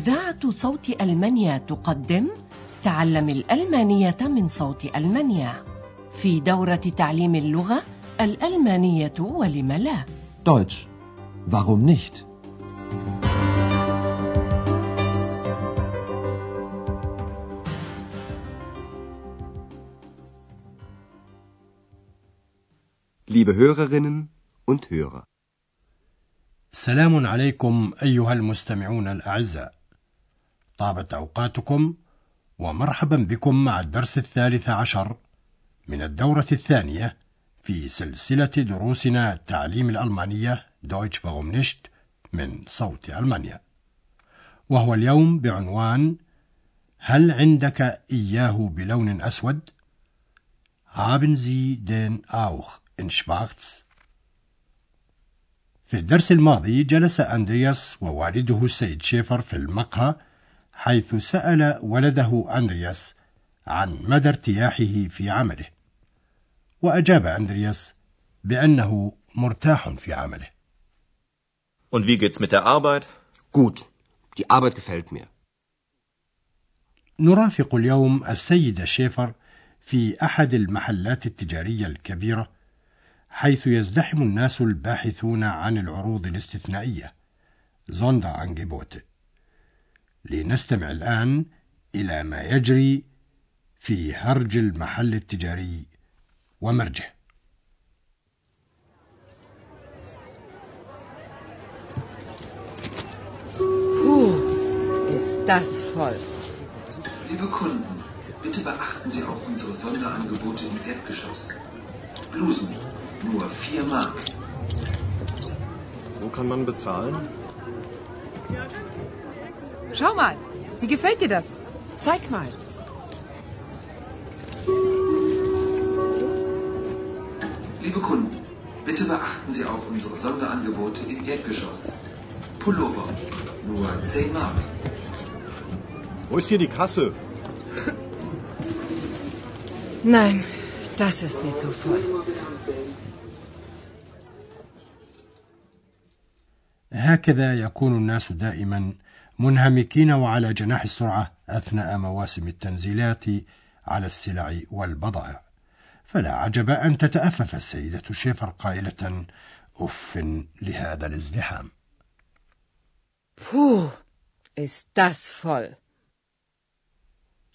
إذاعة صوت ألمانيا تقدم تعلم الألمانية من صوت ألمانيا في دورة تعليم اللغة الألمانية ولم لا Deutsch. Warum nicht? Liebe Hörerinnen und Hörer. سلام عليكم أيها المستمعون الأعزاء. طابت أوقاتكم ومرحبا بكم مع الدرس الثالث عشر من الدورة الثانية في سلسلة دروسنا تعليم الألمانية دويتش nicht من صوت ألمانيا. وهو اليوم بعنوان هل عندك إياه بلون أسود؟ Haben Sie den auch in schwarz? في الدرس الماضي جلس أندرياس ووالده السيد شيفر في المقهى حيث سأل ولده أندرياس عن مدى ارتياحه في عمله. وأجاب أندرياس بأنه مرتاح في عمله. Und wie geht's mit der Arbeit? Gut, die Arbeit gefällt mir. نرافق اليوم السيد شيفر في أحد المحلات التجارية الكبيرة حيث يزدحم الناس الباحثون عن العروض الاستثنائية. زوندا أنجيبوت. لنستمع الآن إلى ما يجري في هرج المحل التجاري ومرجه Puh, ist das voll. Liebe Kunden, bitte beachten Sie auch unsere Sonderangebote im Erdgeschoss. Blusen, nur 4 Mark. Wo kann man bezahlen? Schau mal, wie gefällt dir das? Zeig mal. Liebe Kunden, bitte beachten Sie auch unsere Sonderangebote im Erdgeschoss. Pullover, nur 10 Mark. Wo ist hier die Kasse? Nein, das ist mir zu voll. هكذا يكون الناس دائما منهمكين وعلى جناح السرعة أثناء مواسم التنزيلات على السلع والبضائع فلا عجب أن تتأفف السيدة شيفر قائلة أف لهذا الازدحام Puh, ist das voll.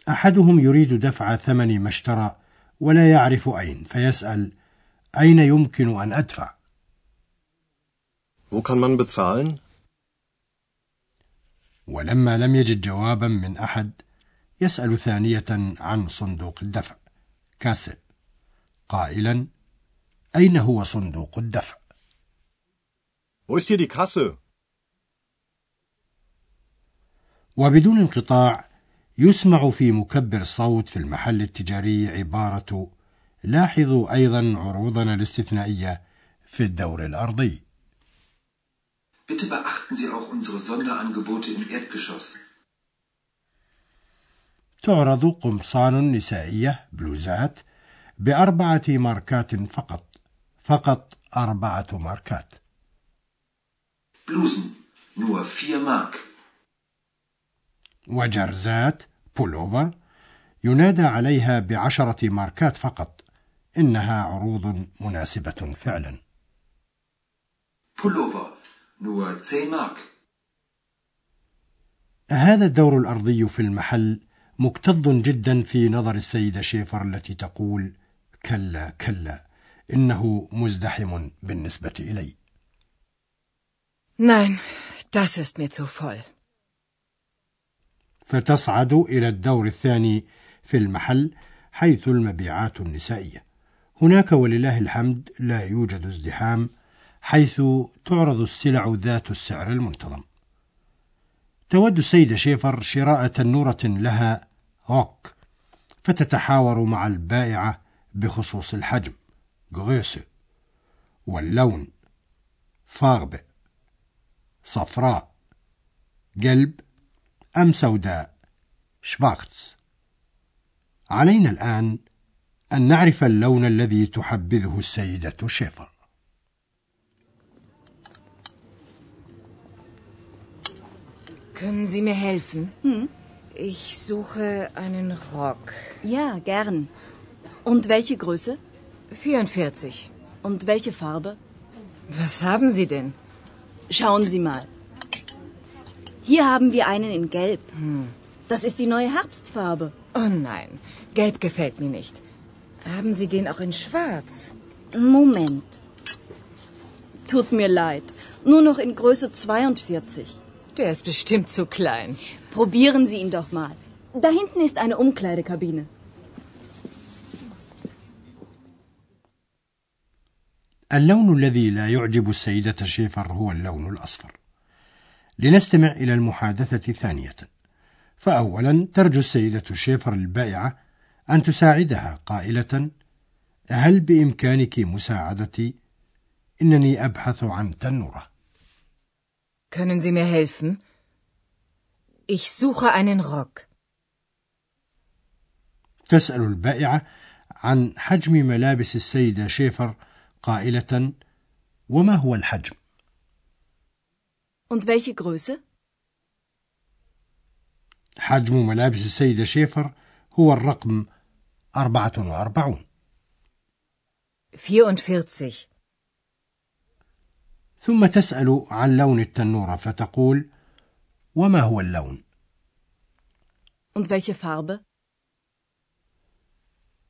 أحدهم يريد دفع ثمن ما اشترى ولا يعرف أين فيسأل أين يمكن أن أدفع Wo kann man bezahlen? ولما لم يجد جوابا من أحد يسأل ثانية عن صندوق الدفع. كاسة قائلا أين هو صندوق الدفع؟ Wo ist hier die Kasse? وبدون انقطاع يسمع في مكبر الصوت في المحل التجاري عبارة لاحظوا أيضا عروضنا الاستثنائية في الدور الأرضي. Bitte beachten Sie auch unsere Sonderangebote im Erdgeschoss. تعرض قمصان نسائية بلوزات بأربعة ماركات فقط فقط أربعة ماركات Blusen, nur 4 Mark. وجرزات بولوفر ينادى عليها بعشرة ماركات فقط إنها عروض مناسبة فعلا Pullover, nur 10 Mark. هذا الدور الأرضي في المحل مكتظ جدا في نظر السيدة شيفر التي تقول كلا كلا إنه مزدحم بالنسبة إلي Nein, das ist mir zu voll. فتصعد إلى الدور الثاني في المحل حيث المبيعات النسائية هناك ولله الحمد لا يوجد ازدحام حيث تعرض السلع ذات السعر المنتظم. تود السيدة شيفر شراء تنورة لها روك فتتحاور مع البائعة بخصوص الحجم غريسة واللون فاربة صفراء قلب أم سوداء شبارتس علينا الآن أن نعرف اللون الذي تحبذه السيدة شيفر. Können Sie mir helfen? Hm? Ich suche einen Rock. Ja, gern. Und welche Größe? 44. Und welche Farbe? Was haben Sie denn? Schauen Sie mal. Hier haben wir einen in Gelb. Das ist die neue Herbstfarbe. Oh nein, gelb gefällt mir nicht. Haben Sie den auch in schwarz? Moment. Tut mir leid. Nur noch in Größe 42. Der ist bestimmt zu klein. Probieren Sie ihn doch mal. Da hinten ist eine Umkleidekabine. اللون الذي لا يعجب السيدة شيفر هو اللون الأصفر. لنستمع إلى المحادثة ثانية. فأولا ترجو السيدة شيفر البائعة أن تساعدها قائلة: هل بإمكانك مساعدتي؟ إنني أبحث عن تنورة. Können Sie mir helfen? Ich suche einen Rock. تسأل البائعة عن حجم ملابس السيدة شيفر قائلة: وما هو الحجم؟ Und welche Größe? حجم ملابس السيدة شيفر هو الرقم 44 44. ثم تسأل عن لون التنورة فتقول وما هو اللون؟ Und welche Farbe?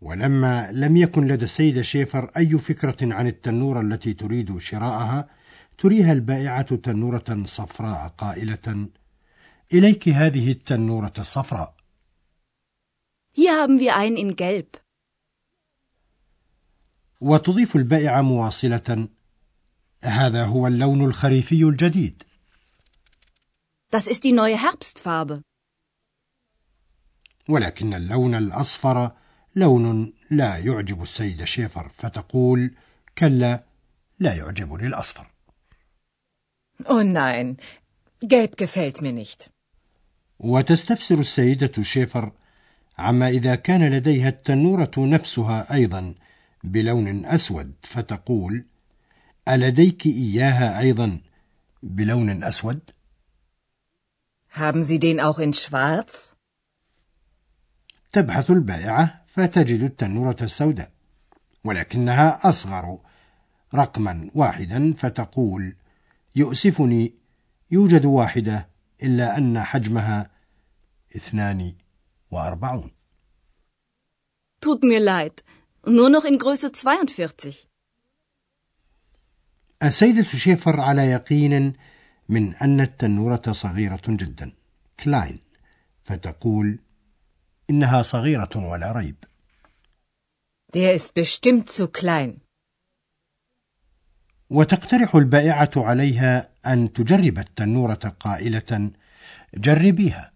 ولما لم يكن لدى السيدة شيفر أي فكرة عن التنورة التي تريد شراءها تريها البائعة تنورة صفراء قائلة إليك هذه التنورة الصفراء Hier haben wir einen in Gelb. وتضيف البائعة مواصلة هذا هو اللون الخريفي الجديد Das ist die neue Herbstfarbe. ولكن اللون الأصفر لون لا يعجب السيدة شيفر فتقول كلا لا يعجبني الأصفر Oh nein, gelb gefällt mir nicht. وتستفسر السيدة شيفر عما إذا كان لديها التنورة نفسها أيضا بلون أسود فتقول ألديك إياها أيضا بلون أسود؟ Haben Sie den auch in schwarz? تبحث البائعة فتجد التنورة السوداء ولكنها أصغر رقما واحدا فتقول يؤسفني يوجد واحدة إلا أن حجمها اثنان وأربعون Tut mir leid. Nur noch in Größe 42. السيدة شيفر على يقين من أن التنورة صغيرة جدا كلاين فتقول إنها صغيرة ولا ريب Der ist bestimmt zu klein. وتقترح البائعة عليها أن تجرب التنورة قائلة جربيها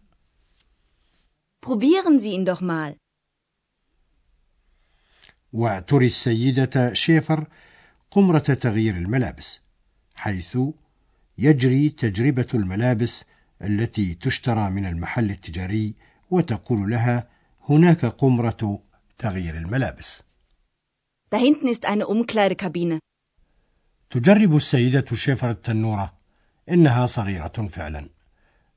Probieren Sie ihn doch mal. وتري السيدة شيفر قمرة تغيير الملابس حيث يجري تجربة الملابس التي تشترى من المحل التجاري وتقول لها هناك قمرة تغيير الملابس Da hinten ist eine Umkleidekabine. تجرب السيدة شيفر التنورة إنها صغيرة فعلا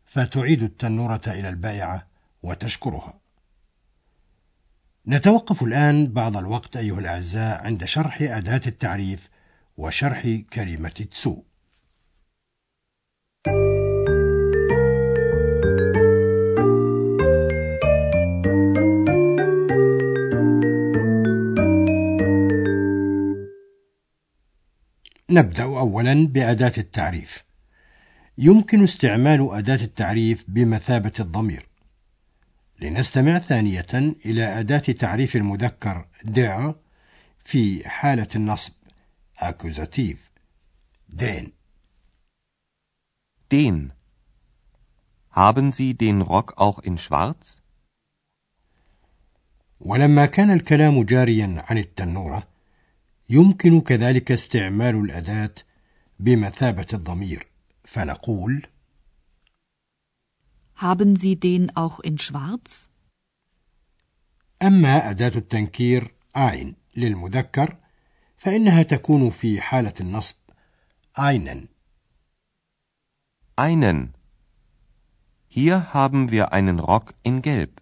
فتعيد التنورة إلى البائعة وتشكرها نتوقف الآن بعض الوقت أيها الأعزاء عند شرح أداة التعريف وشرح كلمة تسو نبدأ أولا بأداة التعريف. يمكن استعمال أداة التعريف بمثابة الضمير. لنستمع ثانية إلى أداة تعريف المذكر der في حالة النصب accusative den Den. Haben Sie den Rock auch in schwarz? ولما كان الكلام جاريا عن التنورة يمكن كذلك استعمال الأداة بمثابة الضمير فنقول Haben Sie den auch in schwarz? أما أداة التنكير ein للمذكر فإنها تكون في حالة النصب einen Einen. Hier haben wir einen Rock in Gelb.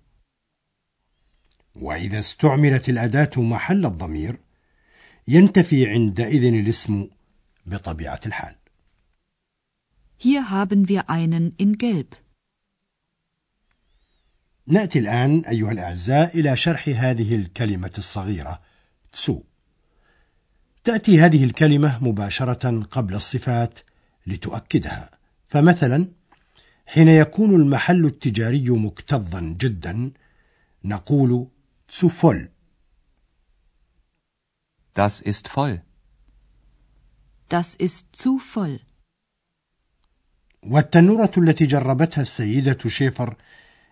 وإذا استعملت الأداة محل الضمير ينتفي عندئذ الاسم بطبيعة الحال. Hier haben wir einen in Gelb. نأتي الآن أيها الأعزاء إلى شرح هذه الكلمة الصغيرة تسو. تأتي هذه الكلمة مباشرة قبل الصفات لتؤكدها، فمثلا حين يكون المحل التجاري مكتظا جدا نقول zu voll. Das ist voll. Das ist zu voll. والتنورة التي جربتها السيدة شيفر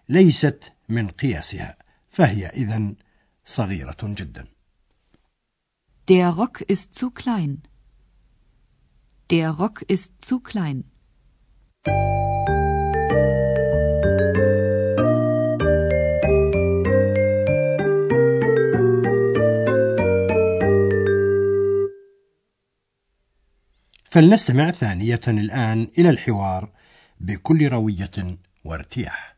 ليست من قياسها فهي إذن صغيرة جدا Der Rock ist zu klein. Der Rock ist zu klein. فلنستمع ثانية الآن إلى الحوار بكل روية وارتياح.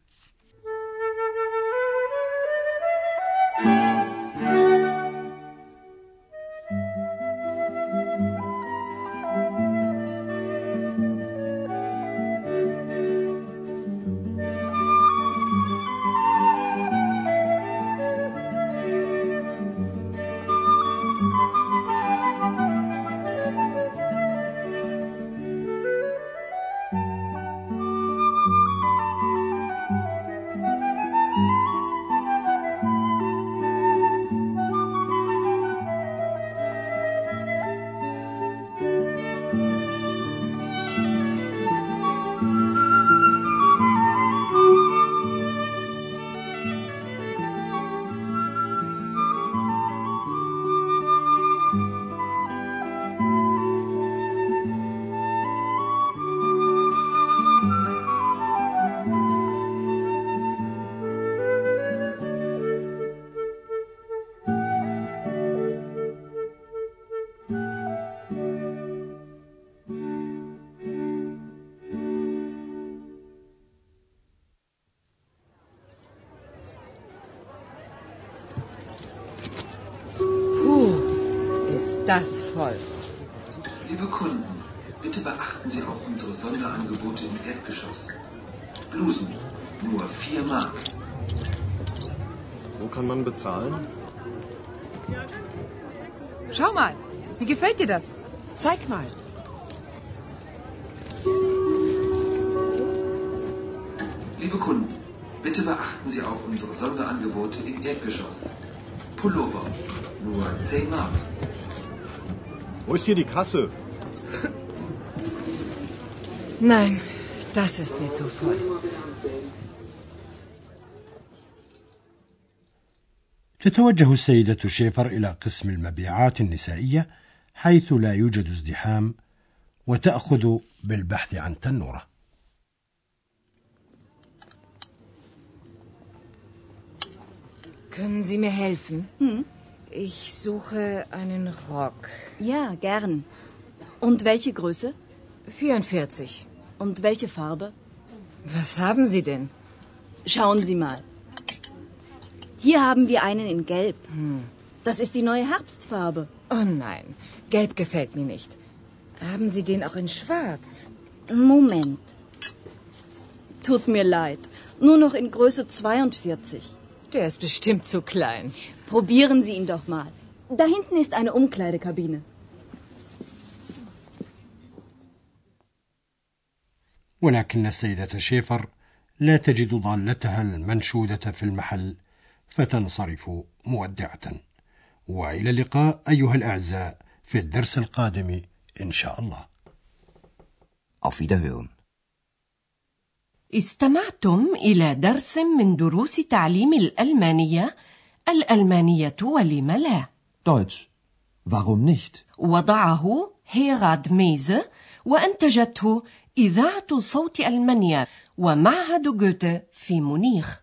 Das voll. Liebe Kunden, bitte beachten Sie auch unsere Sonderangebote im Erdgeschoss. Blusen, nur 4 Mark. Wo kann man bezahlen? Schau mal, wie gefällt dir das? Zeig mal. Liebe Kunden, bitte beachten Sie auch unsere Sonderangebote im Erdgeschoss. Pullover, nur 10 Mark. Wo ist hier die Kasse? Nein, das ist mir zu voll. تتوجه السيدة شيفر إلى قسم المبيعات النسائية حيث لا يوجد ازدحام وتأخذ بالبحث عن تنورة. Können Sie mir helfen? Hm? Ich suche einen Rock. Ja, gern. Und welche Größe? 44. Und welche Farbe? Was haben Sie denn? Schauen Sie mal. Hier haben wir einen in Gelb. Hm. Das ist die neue Herbstfarbe. Oh nein, Gelb gefällt mir nicht. Haben Sie den auch in Schwarz? Moment. Tut mir leid. Nur noch in Größe 42. Der ist bestimmt zu klein. Probieren Sie ihn doch mal. Da hinten ist eine Umkleidekabine. ولكن السيدة شيفر لا تجد ضالتها المنشودة في المحل فتنصرف مودعة وإلى اللقاء أيها الأعزاء في الدرس القادم إن شاء الله Auf Wiederhören. استمعتم إلى درس من دروس تعليم الألمانية الألمانية ولم لا Deutsch. Warum nicht? وضعه هيراد ميزة وأنتجته إذاعة صوت ألمانيا ومعهد جوته في مونيخ